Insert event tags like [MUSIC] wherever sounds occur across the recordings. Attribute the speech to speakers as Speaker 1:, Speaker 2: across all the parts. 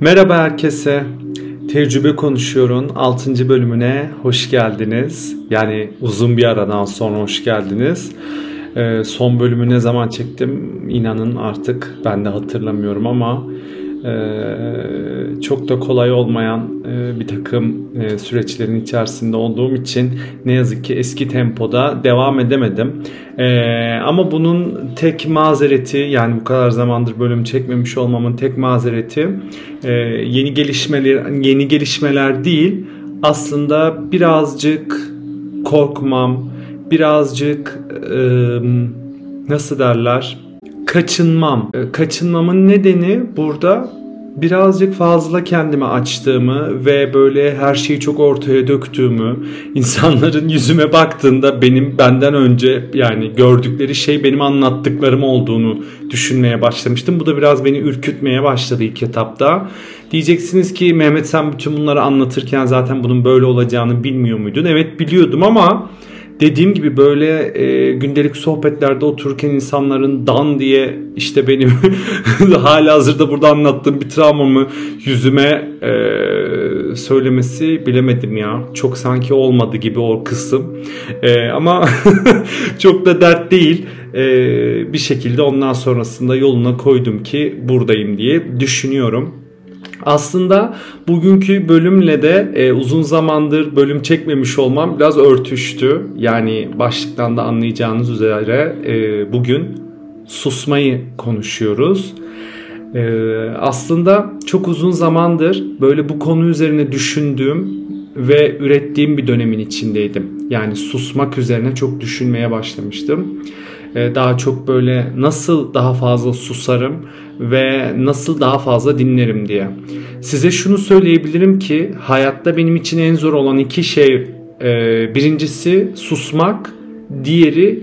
Speaker 1: Merhaba herkese. Tecrübe Konuşuyor'un 6. bölümüne hoş geldiniz. Yani uzun bir aradan sonra hoş geldiniz. Ee, son bölümü ne zaman çektim inanın artık ben de hatırlamıyorum ama e, çok da kolay olmayan e, bir takım e, süreçlerin içerisinde olduğum için ne yazık ki eski tempoda devam edemedim. Ama bunun tek mazereti yani bu kadar zamandır bölüm çekmemiş olmamın tek mazereti yeni gelişmeler yeni gelişmeler değil aslında birazcık korkmam birazcık nasıl derler kaçınmam. E, kaçınmamın nedeni burada birazcık fazla kendimi açtığımı ve böyle her şeyi çok ortaya döktüğümü, [LAUGHS] insanların yüzüme baktığında benim benden önce yani gördükleri şey benim anlattıklarım olduğunu düşünmeye başlamıştım. Bu da biraz beni ürkütmeye başladı ilk etapta. Diyeceksiniz ki Mehmet sen bütün bunları anlatırken zaten bunun böyle olacağını bilmiyor muydun? Evet biliyordum ama dediğim gibi böyle e, gündelik sohbetlerde otururken insanların dan diye işte benim [LAUGHS] hala hazırda burada anlattığım bir travmamı yüzüme e, söylemesi bilemedim ya. Çok sanki olmadı gibi o kısım. E, ama [LAUGHS] çok da dert değil. E, bir şekilde ondan sonrasında yoluna koydum ki buradayım diye düşünüyorum. Aslında bugünkü bölümle de e, uzun zamandır bölüm çekmemiş olmam biraz örtüştü. Yani başlıktan da anlayacağınız üzere e, bugün susmayı konuşuyoruz. E, aslında çok uzun zamandır böyle bu konu üzerine düşündüğüm ve ürettiğim bir dönemin içindeydim. Yani susmak üzerine çok düşünmeye başlamıştım. E, daha çok böyle nasıl daha fazla susarım ve nasıl daha fazla dinlerim diye. Size şunu söyleyebilirim ki hayatta benim için en zor olan iki şey e, birincisi susmak diğeri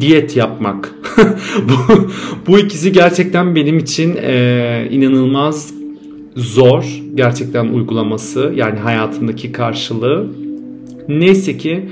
Speaker 1: diyet yapmak. [LAUGHS] bu, bu ikisi gerçekten benim için e, inanılmaz zor gerçekten uygulaması yani hayatımdaki karşılığı. Neyse ki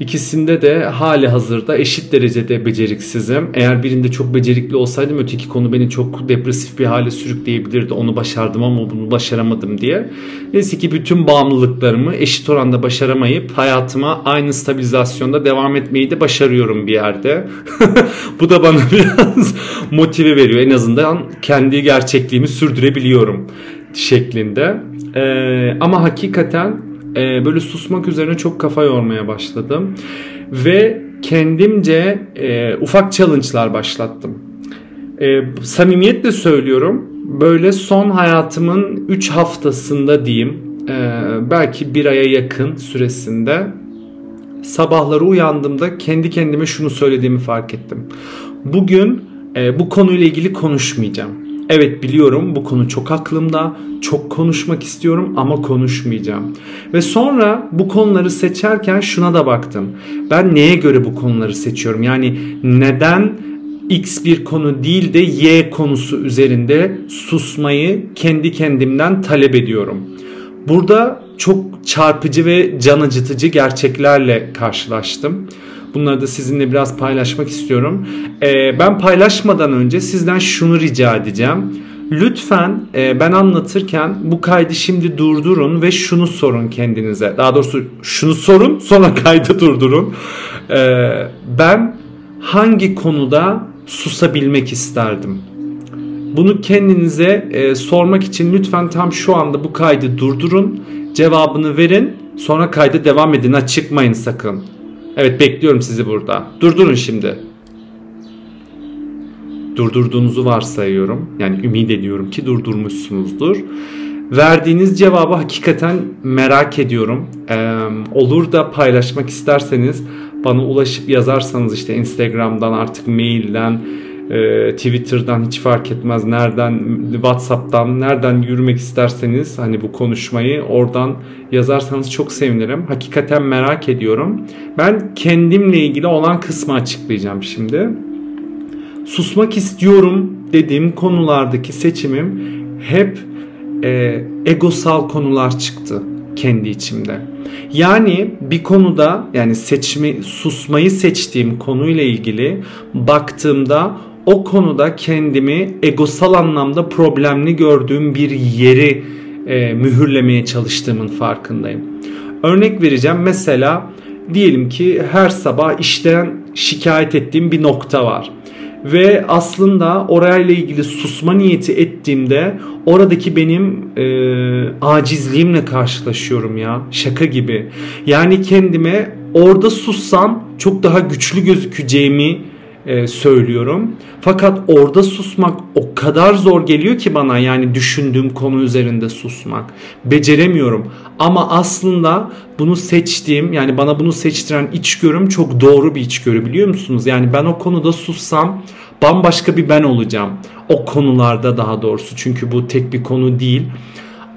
Speaker 1: İkisinde de hali hazırda eşit derecede beceriksizim. Eğer birinde çok becerikli olsaydım öteki konu beni çok depresif bir hale sürükleyebilirdi. Onu başardım ama bunu başaramadım diye. Neyse ki bütün bağımlılıklarımı eşit oranda başaramayıp hayatıma aynı stabilizasyonda devam etmeyi de başarıyorum bir yerde. [LAUGHS] Bu da bana [LAUGHS] biraz motive veriyor. En azından kendi gerçekliğimi sürdürebiliyorum şeklinde. Ee, ama hakikaten e, böyle susmak üzerine çok kafa yormaya başladım. Ve kendimce e, ufak challenge'lar başlattım. E, samimiyetle söylüyorum. Böyle son hayatımın 3 haftasında diyeyim. E, belki bir aya yakın süresinde sabahları uyandığımda kendi kendime şunu söylediğimi fark ettim. Bugün e, bu konuyla ilgili konuşmayacağım Evet biliyorum bu konu çok aklımda. Çok konuşmak istiyorum ama konuşmayacağım. Ve sonra bu konuları seçerken şuna da baktım. Ben neye göre bu konuları seçiyorum? Yani neden X bir konu değil de Y konusu üzerinde susmayı kendi kendimden talep ediyorum. Burada çok çarpıcı ve can acıtıcı gerçeklerle karşılaştım. Bunları da sizinle biraz paylaşmak istiyorum. Ee, ben paylaşmadan önce sizden şunu rica edeceğim. Lütfen e, ben anlatırken bu kaydı şimdi durdurun ve şunu sorun kendinize. Daha doğrusu şunu sorun sonra [LAUGHS] kaydı durdurun. Ee, ben hangi konuda susabilmek isterdim? Bunu kendinize e, sormak için lütfen tam şu anda bu kaydı durdurun. Cevabını verin. Sonra kayda devam edin. Ha, çıkmayın sakın. Evet bekliyorum sizi burada. Durdurun şimdi. Durdurduğunuzu varsayıyorum. Yani ümit ediyorum ki durdurmuşsunuzdur. Verdiğiniz cevabı hakikaten merak ediyorum. Ee, olur da paylaşmak isterseniz bana ulaşıp yazarsanız işte Instagram'dan artık mailden e, Twitter'dan hiç fark etmez nereden WhatsApp'tan nereden yürümek isterseniz hani bu konuşmayı oradan yazarsanız çok sevinirim. Hakikaten merak ediyorum. Ben kendimle ilgili olan kısmı açıklayacağım şimdi. Susmak istiyorum dediğim konulardaki seçimim hep e, egosal konular çıktı kendi içimde. Yani bir konuda yani seçimi susmayı seçtiğim konuyla ilgili baktığımda o konuda kendimi egosal anlamda problemli gördüğüm bir yeri e, mühürlemeye çalıştığımın farkındayım. Örnek vereceğim mesela diyelim ki her sabah işten şikayet ettiğim bir nokta var. Ve aslında orayla ilgili susma niyeti ettiğimde oradaki benim e, acizliğimle karşılaşıyorum ya. Şaka gibi. Yani kendime orada sussam çok daha güçlü gözükeceğimi e, söylüyorum. Fakat orada susmak o kadar zor geliyor ki bana yani düşündüğüm konu üzerinde susmak. Beceremiyorum. Ama aslında bunu seçtiğim yani bana bunu seçtiren içgörüm çok doğru bir içgörü biliyor musunuz? Yani ben o konuda sussam bambaşka bir ben olacağım. O konularda daha doğrusu çünkü bu tek bir konu değil.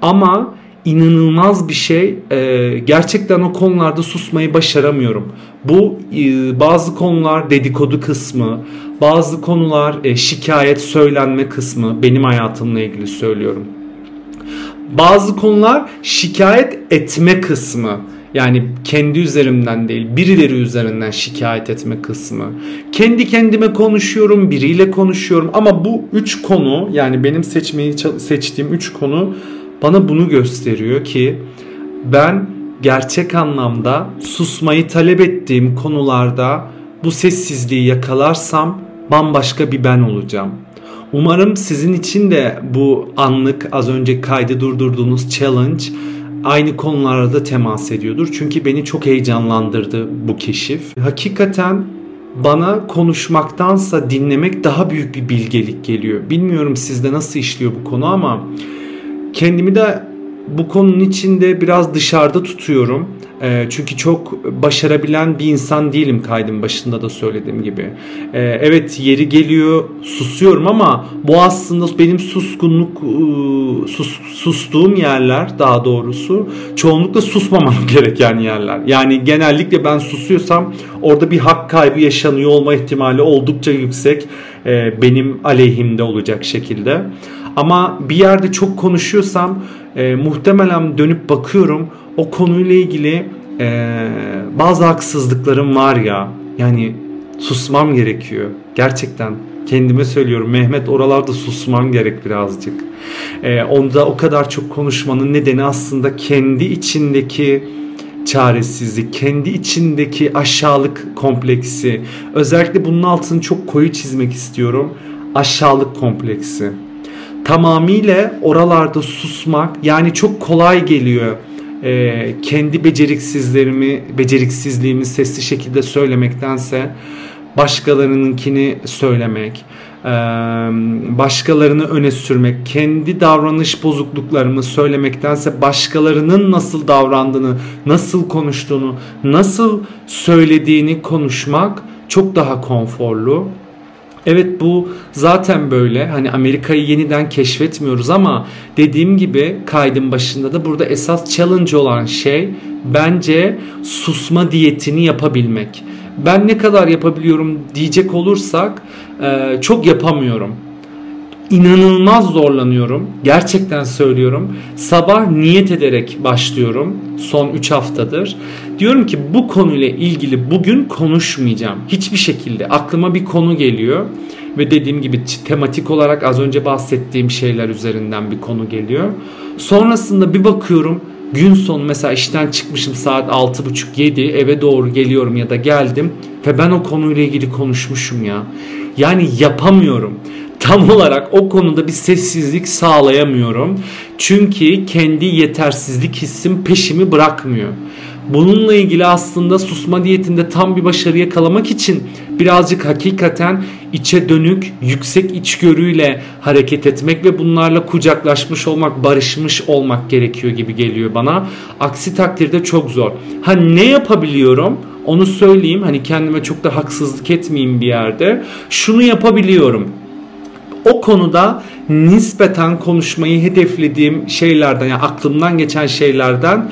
Speaker 1: Ama inanılmaz bir şey. Ee, gerçekten o konularda susmayı başaramıyorum. Bu e, bazı konular dedikodu kısmı, bazı konular e, şikayet söylenme kısmı benim hayatımla ilgili söylüyorum. Bazı konular şikayet etme kısmı. Yani kendi üzerimden değil birileri üzerinden şikayet etme kısmı. Kendi kendime konuşuyorum, biriyle konuşuyorum ama bu üç konu yani benim seçmeyi seçtiğim üç konu bana bunu gösteriyor ki ben gerçek anlamda susmayı talep ettiğim konularda bu sessizliği yakalarsam bambaşka bir ben olacağım. Umarım sizin için de bu anlık az önce kaydı durdurduğunuz challenge aynı konularda temas ediyordur. Çünkü beni çok heyecanlandırdı bu keşif. Hakikaten bana konuşmaktansa dinlemek daha büyük bir bilgelik geliyor. Bilmiyorum sizde nasıl işliyor bu konu ama kendimi de bu konunun içinde biraz dışarıda tutuyorum. E, çünkü çok başarabilen bir insan değilim kaydın başında da söylediğim gibi. E, evet yeri geliyor susuyorum ama bu aslında benim suskunluk e, sus, sustuğum yerler daha doğrusu çoğunlukla susmamam [LAUGHS] gereken yerler. Yani genellikle ben susuyorsam orada bir hak kaybı yaşanıyor olma ihtimali oldukça yüksek. E, benim aleyhimde olacak şekilde. Ama bir yerde çok konuşuyorsam e, muhtemelen dönüp bakıyorum o konuyla ilgili e, bazı haksızlıklarım var ya. Yani susmam gerekiyor. Gerçekten kendime söylüyorum Mehmet oralarda susmam gerek birazcık. E, onda o kadar çok konuşmanın nedeni aslında kendi içindeki çaresizlik, kendi içindeki aşağılık kompleksi. Özellikle bunun altını çok koyu çizmek istiyorum. Aşağılık kompleksi tamamıyla oralarda susmak yani çok kolay geliyor. Ee, kendi beceriksizlerimi, beceriksizliğimi sesli şekilde söylemektense başkalarınınkini söylemek, e, başkalarını öne sürmek, kendi davranış bozukluklarımı söylemektense başkalarının nasıl davrandığını, nasıl konuştuğunu, nasıl söylediğini konuşmak çok daha konforlu. Evet bu zaten böyle. Hani Amerika'yı yeniden keşfetmiyoruz ama dediğim gibi kaydın başında da burada esas challenge olan şey bence susma diyetini yapabilmek. Ben ne kadar yapabiliyorum diyecek olursak çok yapamıyorum inanılmaz zorlanıyorum. Gerçekten söylüyorum. Sabah niyet ederek başlıyorum. Son 3 haftadır. Diyorum ki bu konuyla ilgili bugün konuşmayacağım. Hiçbir şekilde aklıma bir konu geliyor ve dediğim gibi tematik olarak az önce bahsettiğim şeyler üzerinden bir konu geliyor. Sonrasında bir bakıyorum gün sonu mesela işten çıkmışım saat 6.30-7 eve doğru geliyorum ya da geldim ve ben o konuyla ilgili konuşmuşum ya. Yani yapamıyorum tam [LAUGHS] olarak o konuda bir sessizlik sağlayamıyorum. Çünkü kendi yetersizlik hissim peşimi bırakmıyor. Bununla ilgili aslında susma diyetinde tam bir başarı yakalamak için birazcık hakikaten içe dönük, yüksek içgörüyle hareket etmek ve bunlarla kucaklaşmış olmak, barışmış olmak gerekiyor gibi geliyor bana. Aksi takdirde çok zor. Ha ne yapabiliyorum? Onu söyleyeyim. Hani kendime çok da haksızlık etmeyeyim bir yerde. Şunu yapabiliyorum o konuda nispeten konuşmayı hedeflediğim şeylerden yani aklımdan geçen şeylerden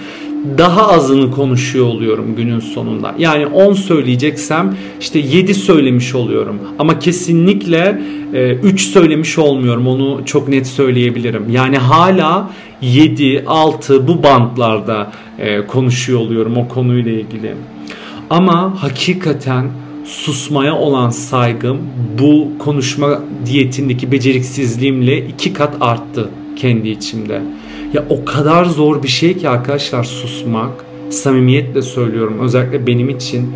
Speaker 1: daha azını konuşuyor oluyorum günün sonunda. Yani 10 söyleyeceksem işte 7 söylemiş oluyorum. Ama kesinlikle 3 e, söylemiş olmuyorum. Onu çok net söyleyebilirim. Yani hala 7, 6 bu bantlarda e, konuşuyor oluyorum o konuyla ilgili. Ama hakikaten susmaya olan saygım bu konuşma diyetindeki beceriksizliğimle iki kat arttı kendi içimde. Ya o kadar zor bir şey ki arkadaşlar susmak. Samimiyetle söylüyorum özellikle benim için.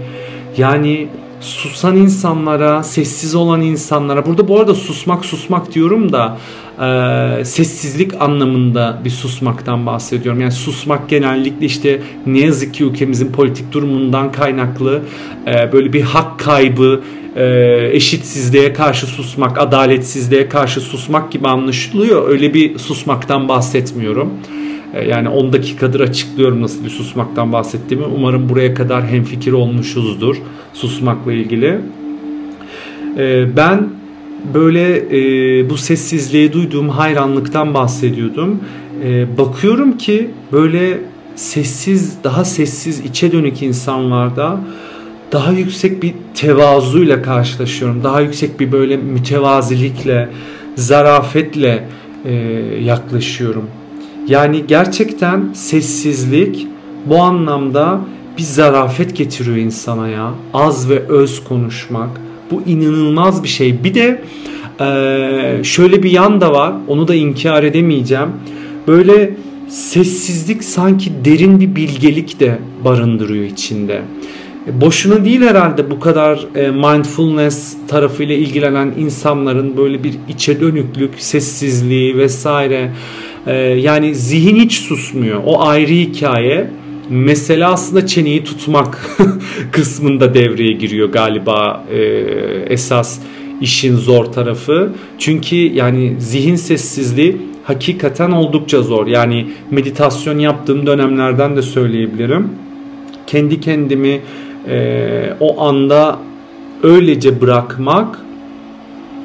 Speaker 1: Yani susan insanlara, sessiz olan insanlara. Burada bu arada susmak susmak diyorum da e, sessizlik anlamında bir susmaktan bahsediyorum. Yani susmak genellikle işte ne yazık ki ülkemizin politik durumundan kaynaklı e, böyle bir hak kaybı, e, eşitsizliğe karşı susmak, adaletsizliğe karşı susmak gibi anlaşılıyor. Öyle bir susmaktan bahsetmiyorum. E, yani 10 dakikadır açıklıyorum nasıl bir susmaktan bahsettiğimi. Umarım buraya kadar hemfikir olmuşuzdur susmakla ilgili. E, ben böyle bu sessizliği duyduğum hayranlıktan bahsediyordum. Bakıyorum ki böyle sessiz, daha sessiz, içe dönük insanlarda daha yüksek bir tevazuyla karşılaşıyorum. Daha yüksek bir böyle mütevazilikle, zarafetle yaklaşıyorum. Yani gerçekten sessizlik bu anlamda bir zarafet getiriyor insana ya. Az ve öz konuşmak. Bu inanılmaz bir şey. Bir de şöyle bir yan da var. Onu da inkar edemeyeceğim. Böyle sessizlik sanki derin bir bilgelik de barındırıyor içinde. Boşuna değil herhalde bu kadar mindfulness tarafıyla ilgilenen insanların böyle bir içe dönüklük, sessizliği vesaire ee, yani zihin hiç susmuyor. O ayrı hikaye. Mesela aslında çeneyi tutmak [LAUGHS] kısmında devreye giriyor galiba e, esas işin zor tarafı. Çünkü yani zihin sessizliği hakikaten oldukça zor. Yani meditasyon yaptığım dönemlerden de söyleyebilirim. Kendi kendimi e, o anda öylece bırakmak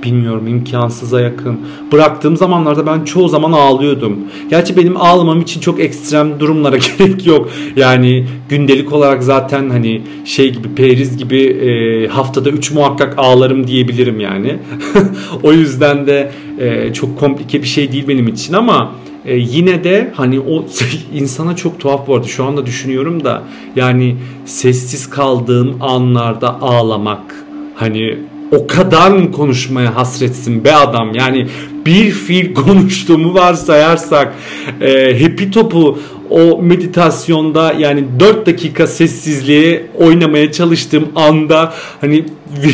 Speaker 1: bilmiyorum imkansıza yakın. Bıraktığım zamanlarda ben çoğu zaman ağlıyordum. Gerçi benim ağlamam için çok ekstrem durumlara [LAUGHS] gerek yok. Yani gündelik olarak zaten hani şey gibi periz gibi e, haftada 3 muhakkak ağlarım diyebilirim yani. [LAUGHS] o yüzden de e, çok komplike bir şey değil benim için ama e, yine de hani o [LAUGHS] insana çok tuhaf bu arada. Şu anda düşünüyorum da yani sessiz kaldığım anlarda ağlamak hani o kadar mı konuşmaya hasretsin be adam? Yani bir fil [LAUGHS] konuştuğumu varsayarsak e, Happy Top'u o meditasyonda yani 4 dakika sessizliğe oynamaya çalıştığım anda hani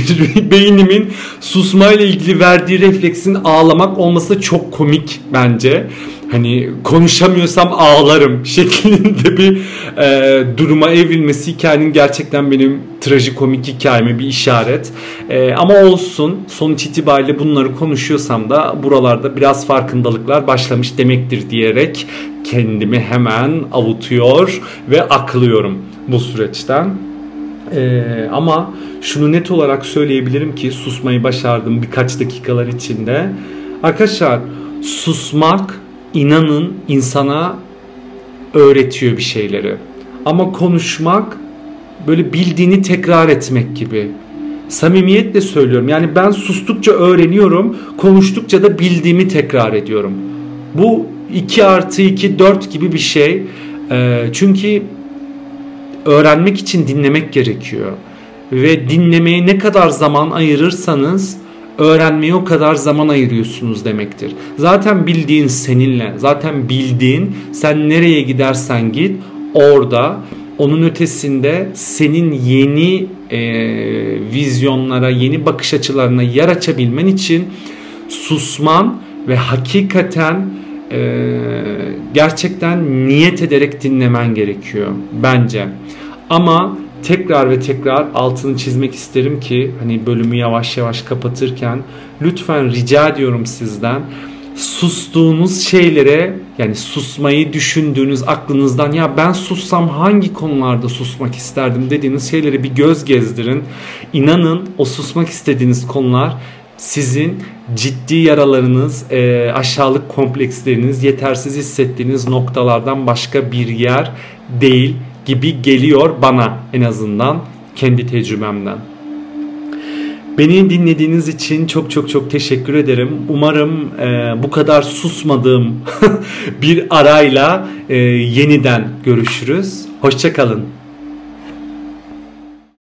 Speaker 1: [LAUGHS] beynimin susmayla ilgili verdiği refleksin ağlamak olması çok komik bence hani konuşamıyorsam ağlarım [LAUGHS] şeklinde bir e, duruma evrilmesi hikayenin gerçekten benim trajikomik hikayeme bir işaret. E, ama olsun sonuç itibariyle bunları konuşuyorsam da buralarda biraz farkındalıklar başlamış demektir diyerek kendimi hemen avutuyor ve aklıyorum bu süreçten. Ee, ama şunu net olarak söyleyebilirim ki susmayı başardım birkaç dakikalar içinde. Arkadaşlar susmak inanın insana öğretiyor bir şeyleri. Ama konuşmak böyle bildiğini tekrar etmek gibi. Samimiyetle söylüyorum. Yani ben sustukça öğreniyorum, konuştukça da bildiğimi tekrar ediyorum. Bu 2 artı 2 4 gibi bir şey. Ee, çünkü öğrenmek için dinlemek gerekiyor. Ve dinlemeye ne kadar zaman ayırırsanız öğrenmeye o kadar zaman ayırıyorsunuz demektir. Zaten bildiğin seninle, zaten bildiğin sen nereye gidersen git orada onun ötesinde senin yeni e, vizyonlara, yeni bakış açılarına yer açabilmen için susman ve hakikaten e, gerçekten niyet ederek dinlemen gerekiyor bence. Ama tekrar ve tekrar altını çizmek isterim ki hani bölümü yavaş yavaş kapatırken lütfen rica ediyorum sizden sustuğunuz şeylere yani susmayı düşündüğünüz aklınızdan ya ben sussam hangi konularda susmak isterdim dediğiniz şeylere bir göz gezdirin. İnanın o susmak istediğiniz konular sizin ciddi yaralarınız, e, aşağılık kompleksleriniz, yetersiz hissettiğiniz noktalardan başka bir yer değil gibi geliyor bana en azından kendi tecrübemden. Beni dinlediğiniz için çok çok çok teşekkür ederim. Umarım e, bu kadar susmadığım [LAUGHS] bir arayla e, yeniden görüşürüz. Hoşçakalın.